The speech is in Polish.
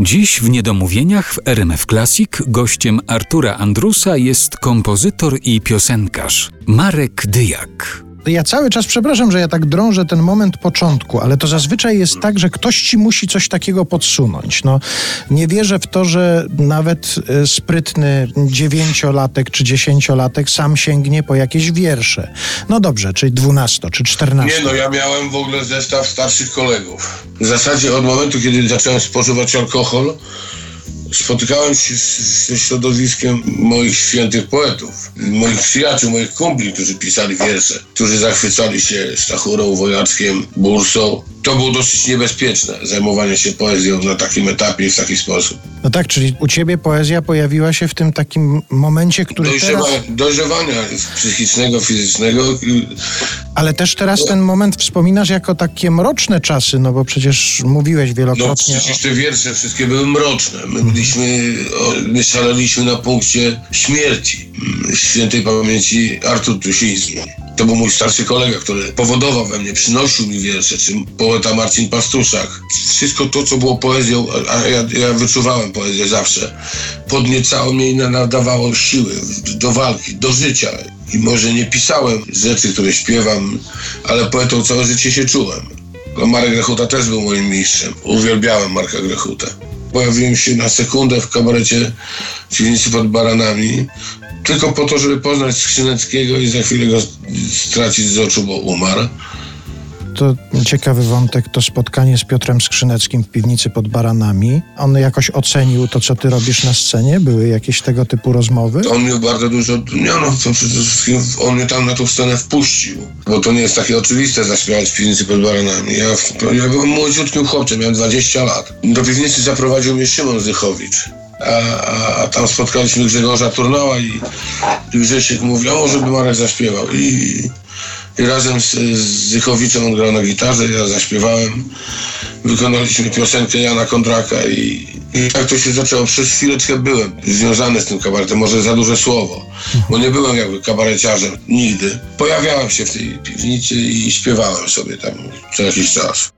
Dziś w Niedomówieniach w RMF Classic gościem Artura Andrusa jest kompozytor i piosenkarz Marek Dyjak. Ja cały czas przepraszam, że ja tak drążę ten moment początku, ale to zazwyczaj jest tak, że ktoś ci musi coś takiego podsunąć. No, nie wierzę w to, że nawet e, sprytny dziewięciolatek czy dziesięciolatek sam sięgnie po jakieś wiersze. No dobrze, czyli dwunasto czy czternasto. Nie no, ja miałem w ogóle zestaw starszych kolegów. W zasadzie od momentu, kiedy zacząłem spożywać alkohol, spotykałem się ze środowiskiem moich świętych poetów, moich przyjaciół, moich kumpli, którzy pisali wiersze, którzy zachwycali się Stachurą, Wojackiem, Bursą. To było dosyć niebezpieczne, zajmowanie się poezją na takim etapie i w taki sposób. No tak, czyli u ciebie poezja pojawiła się w tym takim momencie, który Dojrzewa, teraz... Dojrzewania psychicznego, fizycznego. Ale też teraz ten moment wspominasz jako takie mroczne czasy, no bo przecież mówiłeś No wielokrotnie... przecież te wiersze wszystkie były mroczne. My byliśmy, my szaleliśmy na punkcie śmierci mm, świętej pamięci Artur Tusiński. To był mój starszy kolega, który powodował we mnie, przynosił mi wiersze, czy poeta Marcin Pastuszak. Wszystko to, co było poezją, a ja, ja wyczuwałem poezję zawsze, podniecało mnie i nadawało siły do walki, do życia. I może nie pisałem rzeczy, które śpiewam, ale poetą całe życie się czułem. No, Marek Grechuta też był moim mistrzem. Uwielbiałem Marka Grechutę. Pojawiłem się na sekundę w kabarecie w piwnicy pod Baranami, tylko po to, żeby poznać Skrzyneckiego i za chwilę go stracić z oczu, bo umarł. To ciekawy wątek, to spotkanie z Piotrem Skrzyneckim w piwnicy pod Baranami. On jakoś ocenił to, co ty robisz na scenie? Były jakieś tego typu rozmowy? On mnie bardzo dużo, nie no, to przede wszystkim on mnie tam na tą scenę wpuścił, bo to nie jest takie oczywiste zaśpiewać w piwnicy pod Baranami. Ja, ja byłem młodziutkim chłopcem, miałem 20 lat. Do piwnicy zaprowadził mnie Szymon Zychowicz. A, a, a tam spotkaliśmy Grzegorza Turnała i, Grzesiek mówił, o, żeby Marek zaśpiewał. I, i razem z, z Zychowiczem on grał na gitarze, ja zaśpiewałem. Wykonaliśmy piosenkę Jana Kondraka i, i tak to się zaczęło. Przez chwileczkę byłem związany z tym kabaretem, może za duże słowo, bo nie byłem jakby kabareciarzem nigdy. Pojawiałem się w tej piwnicy i śpiewałem sobie tam co jakiś czas.